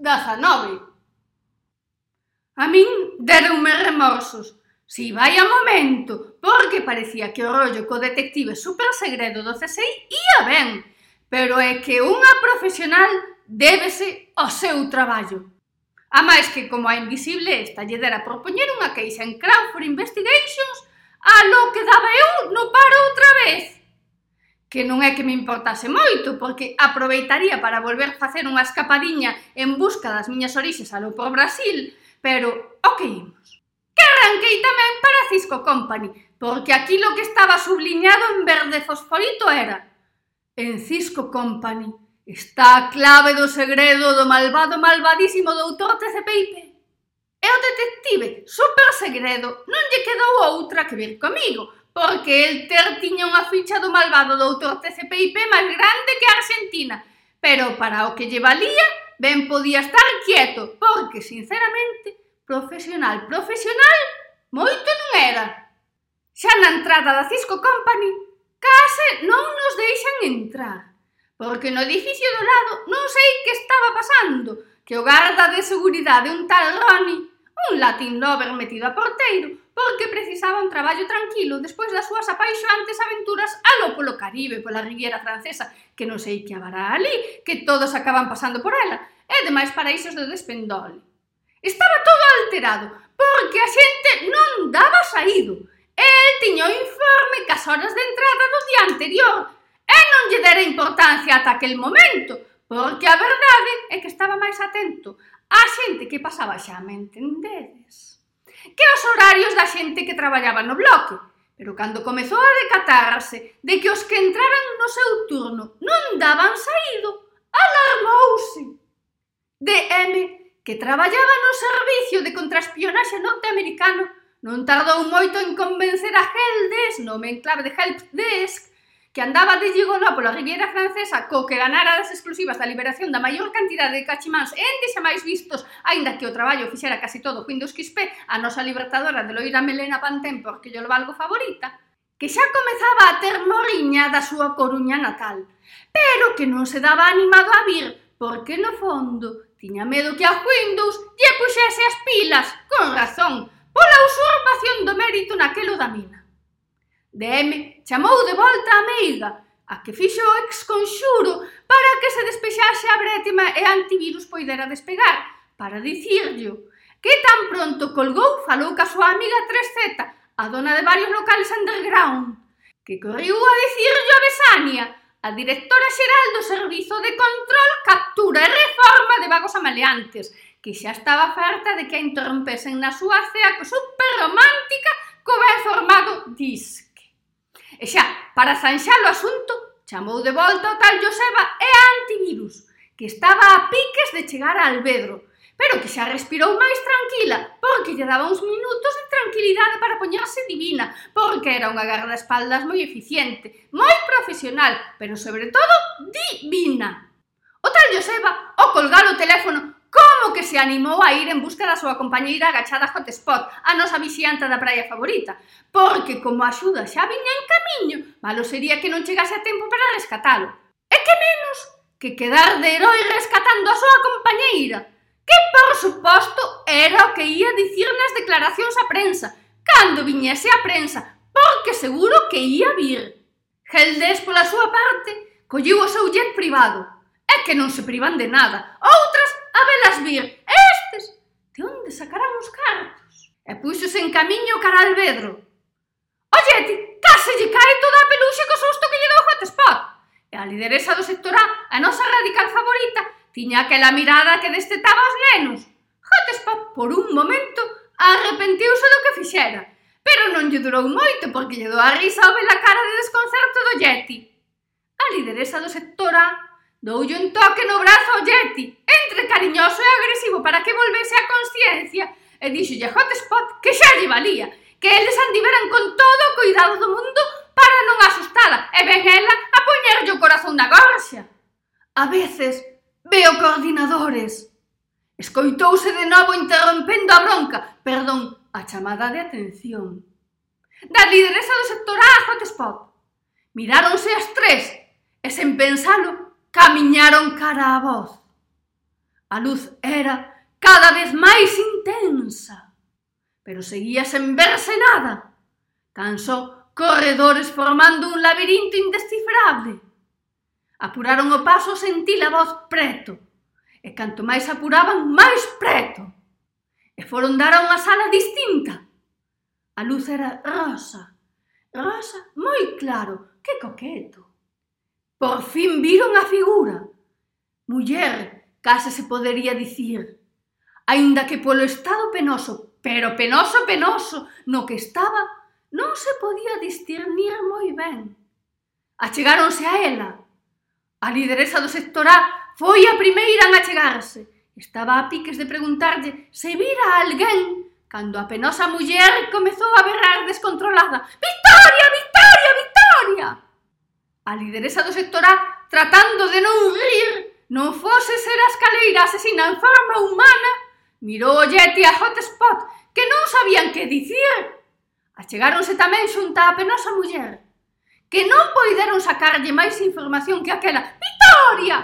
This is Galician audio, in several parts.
dezanove. A min deronme remorsos. Si vai a momento, porque parecía que o rollo co detective super segredo do CSI ia ben, pero é que unha profesional débese ao seu traballo. A máis que como a invisible esta lle dera propoñer unha queixa en Crawford Investigations a lo que daba eu no paro outra vez que non é que me importase moito, porque aproveitaría para volver facer unha escapadiña en busca das miñas orixes alo por Brasil, pero o que imos? Que arranquei tamén para Cisco Company, porque aquilo que estaba subliñado en verde fosforito era En Cisco Company está a clave do segredo do malvado malvadísimo doutor Tecepeipe. E o detective super segredo non lle quedou outra que vir comigo, porque Elter tiña unha ficha do malvado doutor TCPIP máis grande que a Argentina, pero para o que lle valía, ben podía estar quieto, porque, sinceramente, profesional, profesional, moito non era. Xa na entrada da Cisco Company, case non nos deixan entrar, porque no edificio do lado non sei que estaba pasando, que o garda de seguridade un tal Ronnie, un latin lover metido a porteiro, porque precisaba un traballo tranquilo despois das súas apaixoantes aventuras alo polo Caribe, pola Riviera Francesa, que non sei que habará ali, que todos acaban pasando por ela, e demais paraísos do despendole. Estaba todo alterado, porque a xente non daba saído. El tiña o informe cas horas de entrada do día anterior, e non lle dera importancia ata aquel momento, porque a verdade é que estaba máis atento á xente que pasaba xa, me entendedes? que os horarios da xente que traballaba no bloque. Pero cando comezou a decatarse de que os que entraran no seu turno non daban saído, alarmouse. DM, que traballaba no servicio de contraespionaxe norteamericano, non tardou moito en convencer a Heldes, en clave de Helpdesk, que andaba de gigoló pola Riviera Francesa co que ganara das exclusivas da liberación da maior cantidade de cachimáns ente xa máis vistos, aínda que o traballo fixera casi todo Windows Quispe, a nosa libertadora de loira Melena Pantén porque yo lo valgo favorita, que xa comezaba a ter morriña da súa coruña natal, pero que non se daba animado a vir, porque no fondo tiña medo que a Windows lle puxese as pilas, con razón, pola usurpación do mérito naquelo da mina. DM chamou de volta a meiga, a que fixo o exconxuro para que se despexase a brétima e antivirus poidera despegar, para dicirllo que tan pronto colgou falou ca súa amiga 3Z, a dona de varios locales underground, que correu a dicirllo a Besania, a directora xeral do Servizo de Control, Captura e Reforma de Vagos Amaleantes, que xa estaba farta de que a interrompesen na súa cea que super romántica co ben formado disc. E xa, para zanxar o asunto, chamou de volta o tal Joseba e a antivirus, que estaba a piques de chegar a Albedro, pero que xa respirou máis tranquila, porque lle daba uns minutos de tranquilidade para poñerse divina, porque era unha espaldas moi eficiente, moi profesional, pero sobre todo divina. O tal Joseba, ao colgar o teléfono, Como que se animou a ir en busca da súa compañeira agachada Hotspot, a nosa vixianta da praia favorita? Porque como a axuda xa viña en camiño, malo sería que non chegase a tempo para rescatalo. E que menos que quedar de herói rescatando a súa compañeira, que por suposto era o que ia dicir nas declaracións á prensa, cando viñese a prensa, porque seguro que ia vir. Geldes pola súa parte, colliu o seu jet privado. É que non se privan de nada. Outras velas vir. Estes, de onde sacarán os cartos? E puxos en camiño cara al vedro. Oye, ti, case lle cae toda a peluxe co susto que lle dou Hotspot. E a lideresa do sector A, a nosa radical favorita, tiña aquela mirada que destetaba os nenos. Hotspot, por un momento, arrepentiuse do que fixera, pero non lle durou moito porque lle dou a risa ao ver a cara de desconcerto do Yeti. A lideresa do sector A Doulle un toque no brazo ao Yeti, entre cariñoso e agresivo para que volvese a consciencia, e díxolle a Hotspot que xa lle valía, que eles andiveran con todo o cuidado do mundo para non asustala e ven ela a poñerlle o corazón na gorxa. A veces veo coordinadores. Escoitouse de novo interrompendo a bronca, perdón, a chamada de atención. Da lideresa do sector A Hotspot. Miráronse as tres, e sen pensalo, camiñaron cara a voz. A luz era cada vez máis intensa, pero seguía sen verse nada. Tan só corredores formando un labirinto indescifrable. Apuraron o paso sentí a voz preto, e canto máis apuraban, máis preto. E foron dar a unha sala distinta. A luz era rosa, rosa moi claro, que coqueto. Por fin viron a figura. Muller, case se podería dicir, aínda que polo estado penoso, pero penoso, penoso, no que estaba, non se podía discernir moi ben. Achegáronse a ela. A lideresa do sector A foi a primeira en achegarse. Estaba a piques de preguntarlle se vira a alguén cando a penosa muller comezou a berrar descontrolada. Victoria, Victoria, Victoria! A lideresa do sector A tratando de non rir non fose ser a escaleira asesina en forma humana mirou o Yeti a Hotspot que non sabían que dicir. Achegáronse tamén xunta a penosa muller que non poideron sacarlle máis información que aquela Victoria!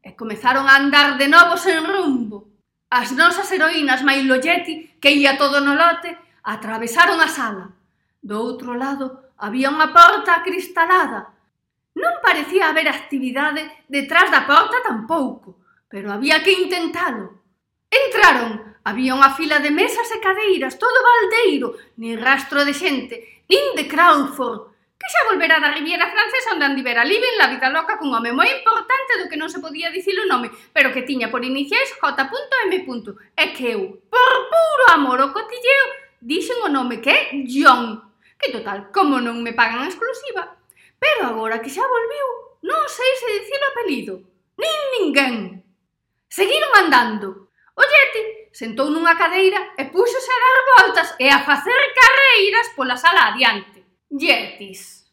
E comezaron a andar de novo sen rumbo. As nosas heroínas Mailo Yeti, que ia todo no lote, atravesaron a sala. Do outro lado había unha porta acristalada Non parecía haber actividade detrás da porta tampouco, pero había que intentalo. Entraron, había unha fila de mesas e cadeiras, todo baldeiro, ni rastro de xente, nin de Crawford, que xa volverá da Riviera Francesa onde andivera libre en la vida loca cun home moi importante do que non se podía dicir o nome, pero que tiña por iniciais J.M. E que eu, por puro amor ao cotilleo, dixen o nome que é John, que total, como non me pagan a exclusiva, Pero agora que xa volviu, non sei se dicir o apelido. Nin ninguén. Seguiron andando. O Yeti sentou nunha cadeira e púxose a dar voltas e a facer carreiras pola sala adiante. Yetis.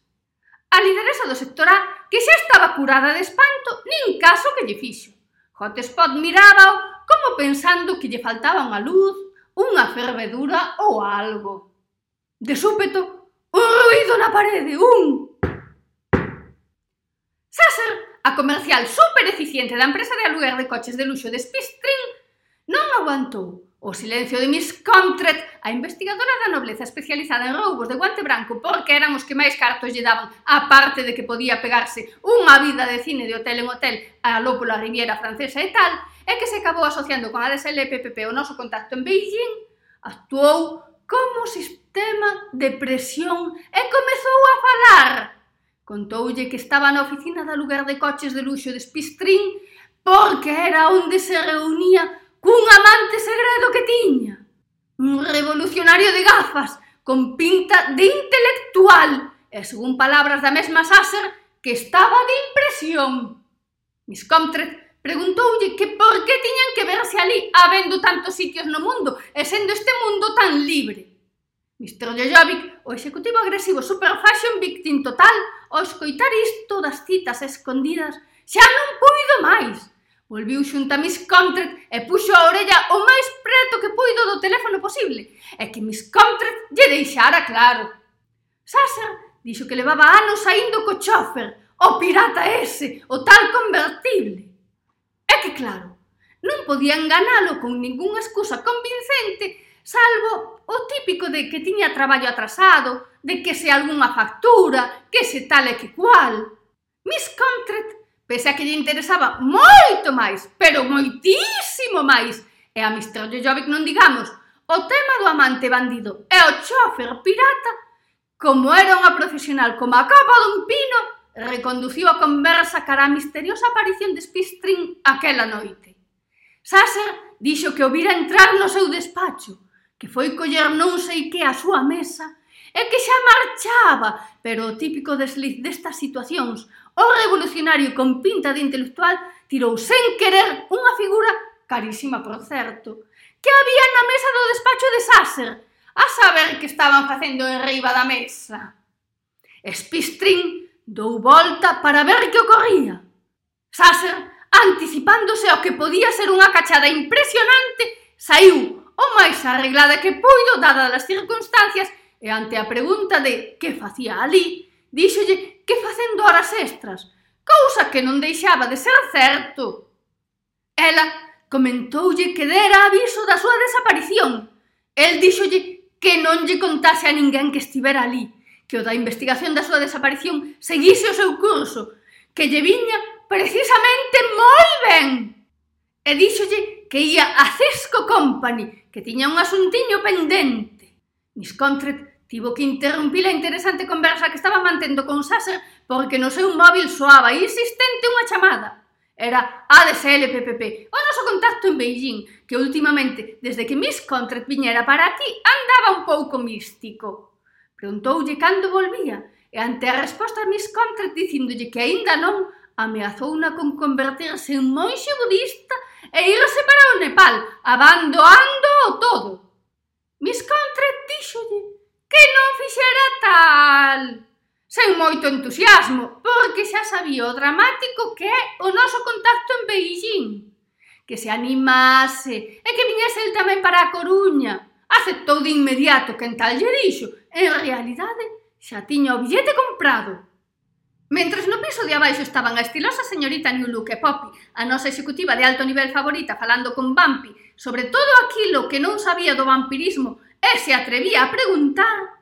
A lideresa do sector A, que xa estaba curada de espanto, nin caso que lle fixo. Hotspot mirábao como pensando que lle faltaba unha luz, unha fervedura ou algo. De súpeto, un ruido na parede, un A comercial super eficiente da empresa de aluguer de coches de luxo de Spistrin non aguantou o silencio de Miss Comtret, a investigadora da nobleza especializada en roubos de guante branco porque eran os que máis cartos lle daban, a parte de que podía pegarse unha vida de cine de hotel en hotel a lo pola Riviera Francesa e tal, e que se acabou asociando con a DSLPPP o noso contacto en Beijing, actuou como sistema de presión e comezou a falar. Contoulle que estaba na oficina da lugar de coches de luxo de Spistrin porque era onde se reunía cun amante segredo que tiña. Un revolucionario de gafas con pinta de intelectual e, según palabras da mesma Sasser, que estaba de impresión. Miss Comtret preguntoulle que por que tiñan que verse ali habendo tantos sitios no mundo e sendo este mundo tan libre. Mr. Jojovic, o executivo agresivo super fashion victim total, ao escoitar isto das citas escondidas, xa non puido máis. Volviu xunta a Miss Comtret e puxo a orella o máis preto que puido do teléfono posible, e que Miss Comtret lle deixara claro. Sasa dixo que levaba anos saindo co chofer, o pirata ese, o tal convertible. É que claro, non podía enganalo con ningunha excusa convincente salvo o típico de que tiña traballo atrasado de que se algunha factura, que se tal e que cual. Miss Comtret, pese a que lle interesaba moito máis, pero moitísimo máis, e a Mr. Jojovic non digamos, o tema do amante bandido e o chofer pirata, como era unha profesional como a capa dun pino, reconduciu a conversa cara a misteriosa aparición de Spistrin aquela noite. Sasser dixo que o vira entrar no seu despacho, que foi coller non sei que a súa mesa e que xa marchaba, pero o típico desliz destas situacións, o revolucionario con pinta de intelectual tirou sen querer unha figura carísima, por certo, que había na mesa do despacho de Sasser, a saber que estaban facendo en riba da mesa. Spistrin dou volta para ver que ocorría. Sasser, anticipándose ao que podía ser unha cachada impresionante, saiu o máis arreglada que puido, dadas as circunstancias, E ante a pregunta de que facía ali, díxolle que facendo horas extras, cousa que non deixaba de ser certo. Ela comentoulle que dera aviso da súa desaparición. El díxolle que non lle contase a ninguén que estivera ali, que o da investigación da súa desaparición seguise o seu curso, que lle viña precisamente moi ben. E díxolle que ía a Cisco Company, que tiña un asuntiño pendente. Miss Contret Tivo que interrumpir a interesante conversa que estaba mantendo con Sasser porque no seu móvil soaba insistente unha chamada. Era ADSL PPP, o noso contacto en Beijing, que últimamente, desde que Miss Contract viñera para aquí, andaba un pouco místico. Preguntoulle cando volvía, e ante a resposta Miss Contract dicindolle que aínda non, ameazouna con converterse en monxe budista e irse para o Nepal, abandonando o todo. Miss Contract díxolle que non fixera tal sen moito entusiasmo, porque xa sabía o dramático que é o noso contacto en Beijing. Que se animase e que viñese el tamén para a Coruña. Aceptou de inmediato que en tal lle dixo, en realidade xa tiña o billete comprado. Mentres no piso de abaixo estaban a estilosa señorita New Look e Poppy, a nosa executiva de alto nivel favorita falando con Bumpy sobre todo aquilo que non sabía do vampirismo e se atrevía a preguntar.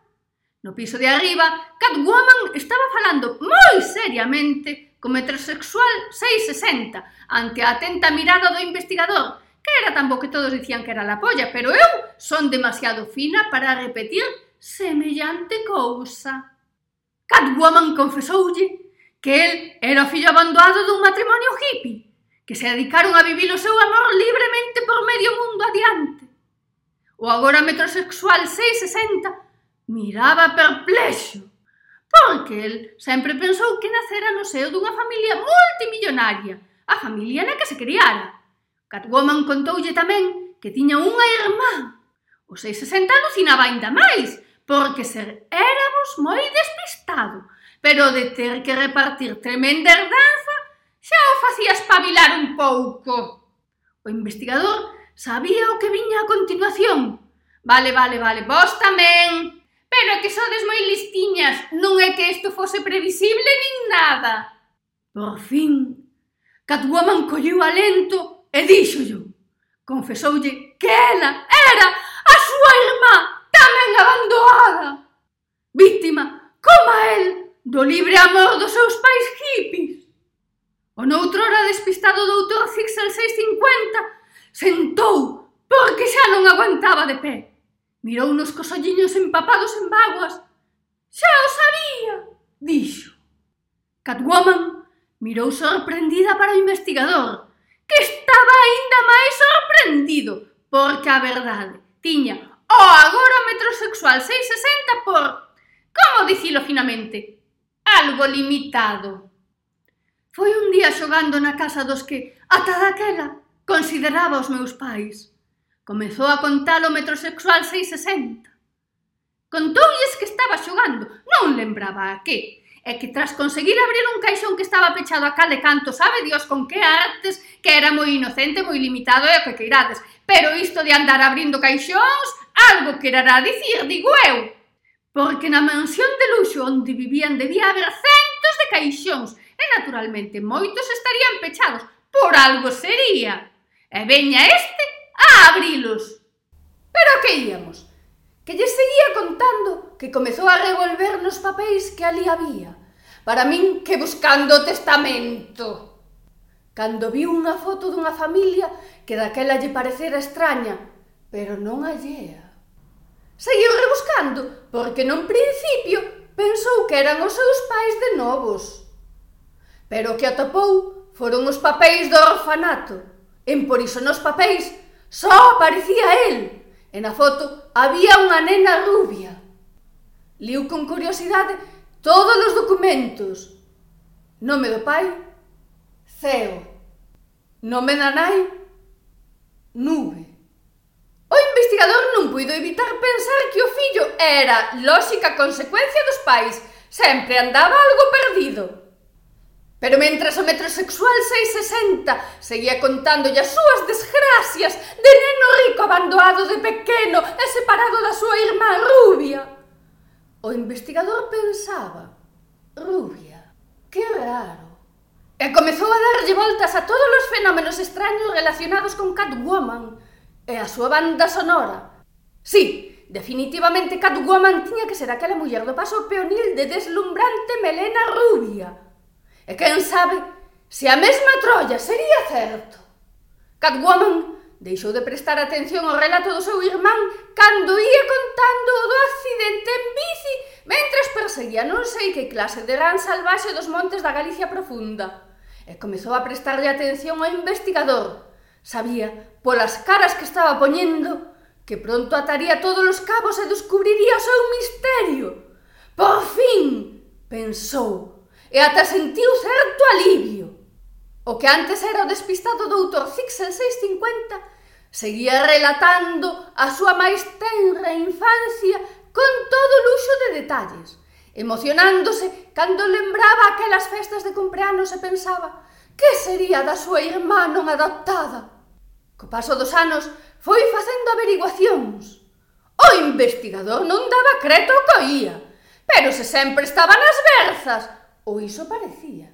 No piso de arriba, Catwoman estaba falando moi seriamente co metrosexual 660 ante a atenta mirada do investigador, que era tan bo que todos dicían que era la polla, pero eu son demasiado fina para repetir semellante cousa. Catwoman confesoulle que el era o fillo abandonado dun matrimonio hippie, que se dedicaron a vivir o seu amor libremente por medio mundo adiante o agora metrosexual 660 miraba perplexo, porque el sempre pensou que nacera no seo dunha familia multimillonaria, a familia na que se criara. Catwoman contoulle tamén que tiña unha irmá. O 660 alucinaba aínda máis, porque ser éramos moi despistado, pero de ter que repartir tremenda herdanza xa o facía espabilar un pouco. O investigador Sabía o que viña a continuación. Vale, vale, vale, vos tamén. Pero é que sodes moi listiñas, non é que isto fose previsible nin nada. Por fin, Catwoman colleu alento e díxollo. Confesoulle que ela era a súa irmá tamén abandoada. Víctima, como el, do libre amor dos seus pais hippies. O noutro hora despistado doutor Fixel 650 sentou, porque xa non aguantaba de pé. Mirounos cos olliños empapados en vaguas. Xa o sabía, dixo. Catwoman mirou sorprendida para o investigador, que estaba aínda máis sorprendido, porque a verdade tiña o agora metrosexual 660 por, como dicilo finamente, algo limitado. Foi un día xogando na casa dos que, ata daquela, Consideraba os meus pais. Comezou a contar o metrosexual 660. Contoulles que estaba xogando, non lembraba a que, e que tras conseguir abrir un caixón que estaba pechado a cal de canto, sabe Dios con que artes, que era moi inocente, moi limitado e o que queirades, pero isto de andar abrindo caixóns, algo querará dicir, digo eu, porque na mansión de luxo onde vivían debía haber centos de caixóns, e naturalmente moitos estarían pechados, por algo sería e veña este a abrilos. Pero que íamos? Que lle seguía contando que comezou a revolver nos papéis que ali había, para min que buscando o testamento. Cando viu unha foto dunha familia que daquela lle parecera extraña, pero non allea. Seguiu rebuscando, porque non principio pensou que eran os seus pais de novos. Pero o que atopou foron os papéis do orfanato, En por iso nos papéis só aparecía el, e na foto había unha nena rubia. Liu con curiosidade todos os documentos. Nome do pai? Ceo. Nome da nai? Nube. O investigador non puido evitar pensar que o fillo era lóxica consecuencia dos pais. Sempre andaba algo perdido. Pero mentras o metrosexual 660 seguía contándolle as súas desgracias de neno rico abandoado de pequeno e separado da súa irmá rubia. O investigador pensaba, rubia, que raro. E comezou a darlle voltas a todos os fenómenos extraños relacionados con Catwoman e a súa banda sonora. Sí, definitivamente Catwoman tiña que ser aquela muller do paso peonil de deslumbrante melena rubia E quen sabe se a mesma Troia sería certo. Catwoman deixou de prestar atención ao relato do seu irmán cando ia contando o do accidente en bici mentres perseguía non sei que clase de ran salvaxe dos montes da Galicia profunda. E comezou a prestarlle atención ao investigador. Sabía, polas caras que estaba poñendo, que pronto ataría todos os cabos e descubriría o seu misterio. Por fin, pensou, e ata sentiu certo alivio. O que antes era o despistado doutor Fixel 650 seguía relatando a súa máis tenra infancia con todo luxo de detalles, emocionándose cando lembraba aquelas festas de cumpleanos e pensaba que sería da súa irmá non adoptada. Co paso dos anos foi facendo averiguacións. O investigador non daba creto o que oía, pero se sempre estaba nas berzas, Ou iso parecía.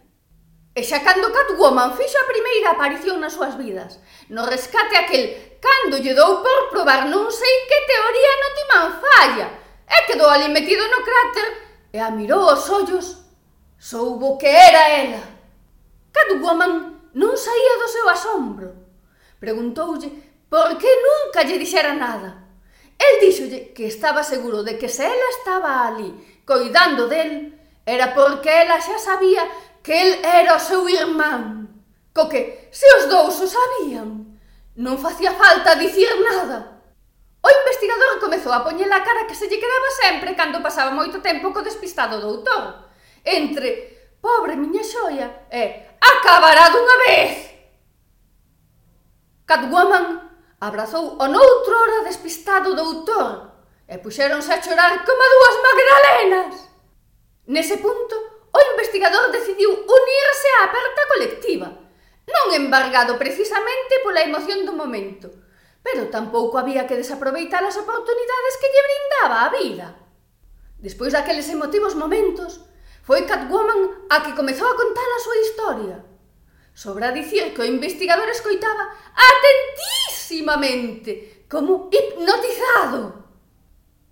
E xa cando Catwoman fixo a primeira aparición nas súas vidas, no rescate aquel cando lle dou por probar non sei que teoría no timán falla, e quedou ali metido no cráter e a mirou os ollos, soubo que era ela. Catwoman non saía do seu asombro. Preguntoulle por que nunca lle dixera nada. El díxolle que estaba seguro de que se ela estaba ali, coidando del, era porque ela xa sabía que el era o seu irmán. Co que, se os dous o sabían, non facía falta dicir nada. O investigador comezou a poñer a cara que se lle quedaba sempre cando pasaba moito tempo co despistado doutor. Entre, pobre miña xoia, e acabará dunha vez. Catwoman abrazou o noutrora despistado doutor e puxéronse a chorar como dúas magdalenas. Nese punto, o investigador decidiu unirse á aperta colectiva, non embargado precisamente pola emoción do momento, pero tampouco había que desaproveitar as oportunidades que lle brindaba a vida. Despois daqueles emotivos momentos, foi Catwoman a que comezou a contar a súa historia. Sobra dicir que o investigador escoitaba atentísimamente, como hipnotizado.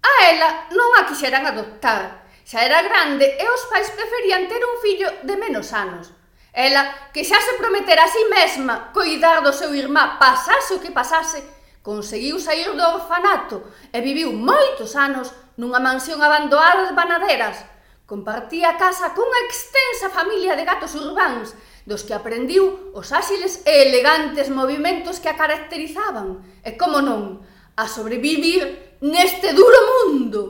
A ela non a quixeran adoptar, xa era grande e os pais preferían ter un fillo de menos anos. Ela, que xa se prometera a si sí mesma coidar do seu irmá pasase o que pasase, conseguiu sair do orfanato e viviu moitos anos nunha mansión abandonada de Banaderas. Compartía casa cunha extensa familia de gatos urbáns, dos que aprendiu os áxiles e elegantes movimentos que a caracterizaban, e como non, a sobrevivir neste duro mundo.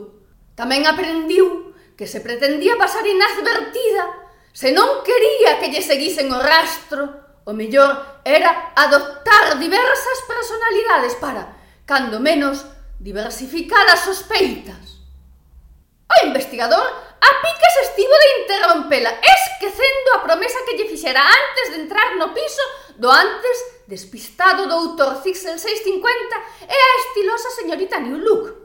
Tamén aprendiu que se pretendía pasar inadvertida, se non quería que lle seguisen o rastro, o mellor era adoptar diversas personalidades para, cando menos, diversificar as sospeitas. O investigador a pique se estivo de interrompela, esquecendo a promesa que lle fixera antes de entrar no piso do antes despistado doutor Cixel 650 e a estilosa señorita New Look.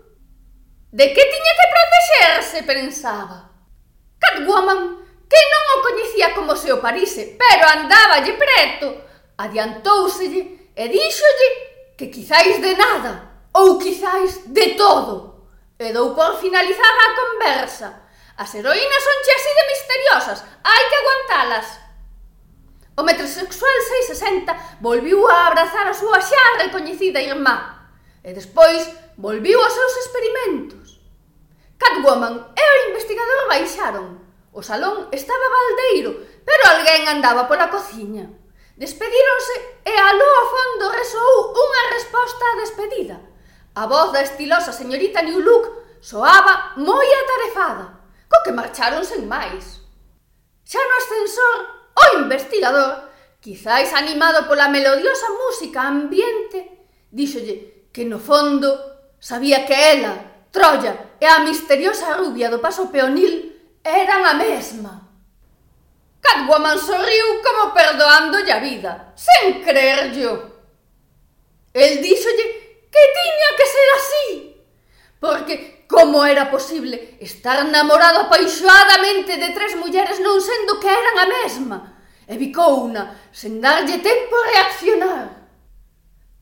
De que tiña que protexerse, pensaba. Catwoman, que non o coñecía como se o parise, pero andáballe preto, adiantóuselle e díxolle que quizáis de nada, ou quizáis de todo. E dou por finalizada a conversa. As heroínas son che así de misteriosas, hai que aguantalas. O metrosexual 660 volviu a abrazar a súa xa recoñecida irmá. E despois volviu aos seus experimentos. Catwoman e o investigador baixaron. O salón estaba baldeiro, pero alguén andaba pola cociña. Despedíronse e a ao fondo resoou unha resposta á despedida. A voz da estilosa señorita New Look soaba moi atarefada, co que marcharon sen máis. Xa no ascensor, o investigador, quizáis animado pola melodiosa música ambiente, díxolle que no fondo Sabía que ela, Troya e a misteriosa rubia do paso peonil eran a mesma. Catwoman sorriu como perdoándolle a vida, sen creerllo. El díxolle que tiña que ser así, porque como era posible estar namorado apaixoadamente de tres mulleres non sendo que eran a mesma, e bicouna sen darlle tempo a reaccionar.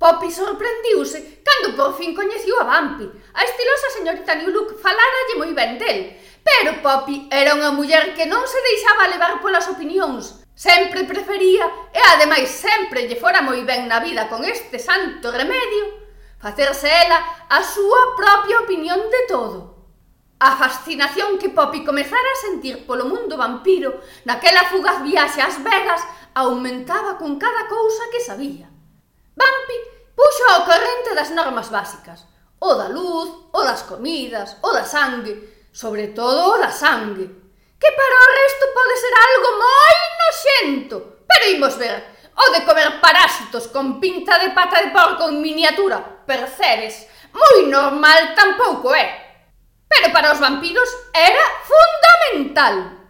Poppy sorprendiuse cando por fin coñeciu a Vampi. A estilosa señorita New Look faláralle moi ben del, pero Poppy era unha muller que non se deixaba levar polas opinións. Sempre prefería, e ademais sempre lle fora moi ben na vida con este santo remedio, facerse ela a súa propia opinión de todo. A fascinación que Poppy comezara a sentir polo mundo vampiro naquela fugaz viaxe ás Vegas aumentaba con cada cousa que sabía. Vampi puxo ao corrente das normas básicas, o da luz, o das comidas, o da sangue, sobre todo o da sangue, que para o resto pode ser algo moi noxento, pero imos ver, o de comer parásitos con pinta de pata de porco en miniatura, percebes, moi normal tampouco é. Pero para os vampiros era fundamental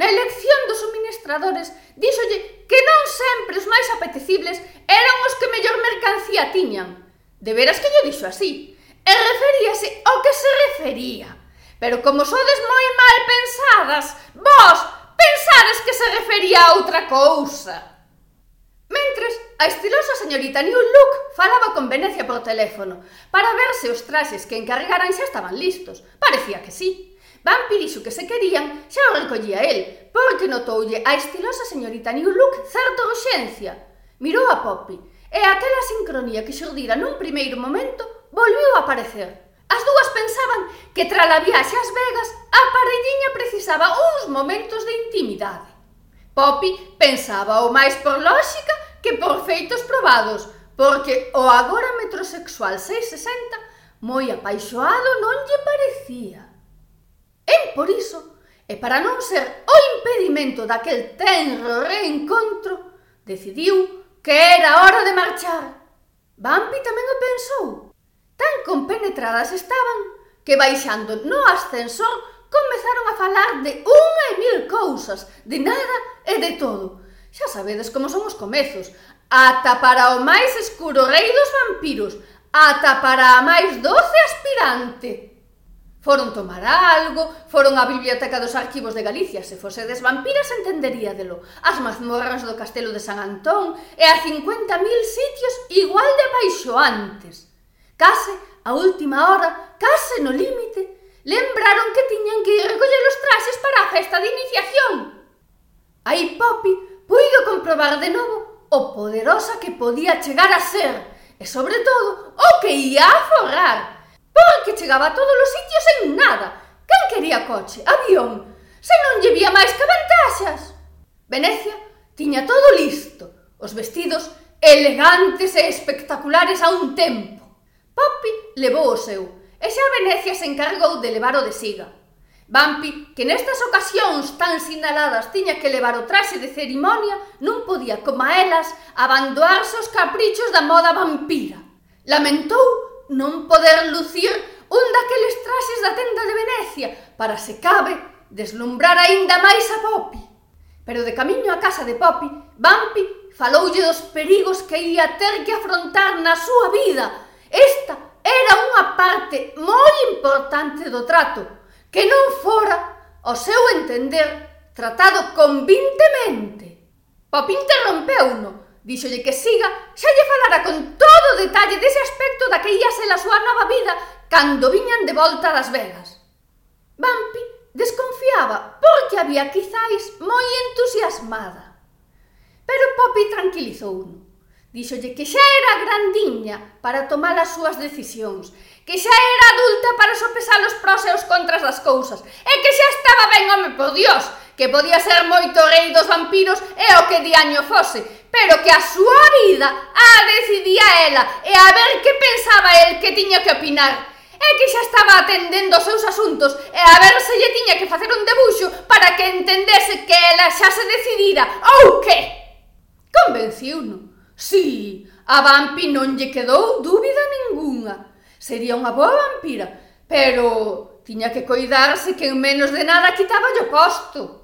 na elección dos suministradores, díxolle que non sempre os máis apetecibles eran os que mellor mercancía tiñan. De veras que lle dixo así, e referíase ao que se refería. Pero como sodes moi mal pensadas, vos pensades que se refería a outra cousa. Mentres, a estilosa señorita New Look falaba con Venecia por teléfono para ver se os traxes que encargaran xa estaban listos. Parecía que sí. Vampi dixo que se querían, xa o recollía el, porque notoulle a estilosa señorita New Look certa urxencia. Mirou a Poppy, e aquela sincronía que xurdira nun primeiro momento volviu a aparecer. As dúas pensaban que tras a viaxe ás Vegas a parelliña precisaba uns momentos de intimidade. Poppy pensaba o máis por lógica que por feitos probados, porque o agora metrosexual 660 moi apaixoado non lle parecía. En por iso, e para non ser o impedimento daquel tenro reencontro, decidiu que era hora de marchar. Bambi tamén o pensou. Tan compenetradas estaban que baixando no ascensor comezaron a falar de unha e mil cousas, de nada e de todo. Xa sabedes como son os comezos, ata para o máis escuro rei dos vampiros, ata para a máis doce aspirante. Foron tomar algo, foron á Biblioteca dos Arquivos de Galicia, se fosedes vampiras entenderíadelo, as mazmorras do Castelo de San Antón e a 50.000 sitios igual de baixoantes. Case, a última hora, case no límite, lembraron que tiñan que ir recoller os traxes para a festa de iniciación. Aí Poppy puido comprobar de novo o poderosa que podía chegar a ser, e sobre todo, o que ia a forrar, Porque que chegaba a todos os sitios en nada. Quen quería coche, avión? Se non lle vía máis que ventaxas? Venecia tiña todo listo. Os vestidos elegantes e espectaculares a un tempo. Poppy levou o seu, e xa Venecia se encargou de levar o de siga. Bampi, que nestas ocasións tan sinaladas tiña que levar o traxe de cerimonia, non podía, como a elas, abandoarse os caprichos da moda vampira. Lamentou non poder lucir un daqueles traxes da tenda de Venecia para, se cabe, deslumbrar aínda máis a Poppy. Pero de camiño á casa de Poppy, Bampi faloulle dos perigos que ia ter que afrontar na súa vida. Esta era unha parte moi importante do trato, que non fora, ao seu entender, tratado convintemente. Poppy interrompeu-no, Díxolle que siga, xa lle falara con todo o detalle dese aspecto da que ia ser a súa nova vida cando viñan de volta das velas. Bampi desconfiaba porque había quizáis moi entusiasmada. Pero Poppy tranquilizou-no. Díxolle que xa era grandiña para tomar as súas decisións, que xa era adulta para sopesar os pros e os contras das cousas, e que xa estaba ben home por Dios, que podía ser moito rei dos vampiros e o que diaño fose, pero que a súa vida a decidía ela e a ver que pensaba el que tiña que opinar e que xa estaba atendendo os seus asuntos e a ver se lle tiña que facer un debuxo para que entendese que ela xa se decidira ou que convenciuno. Sí, a vampi non lle quedou dúbida ningunha. Sería unha boa vampira, pero tiña que coidarse que en menos de nada quitaba o posto.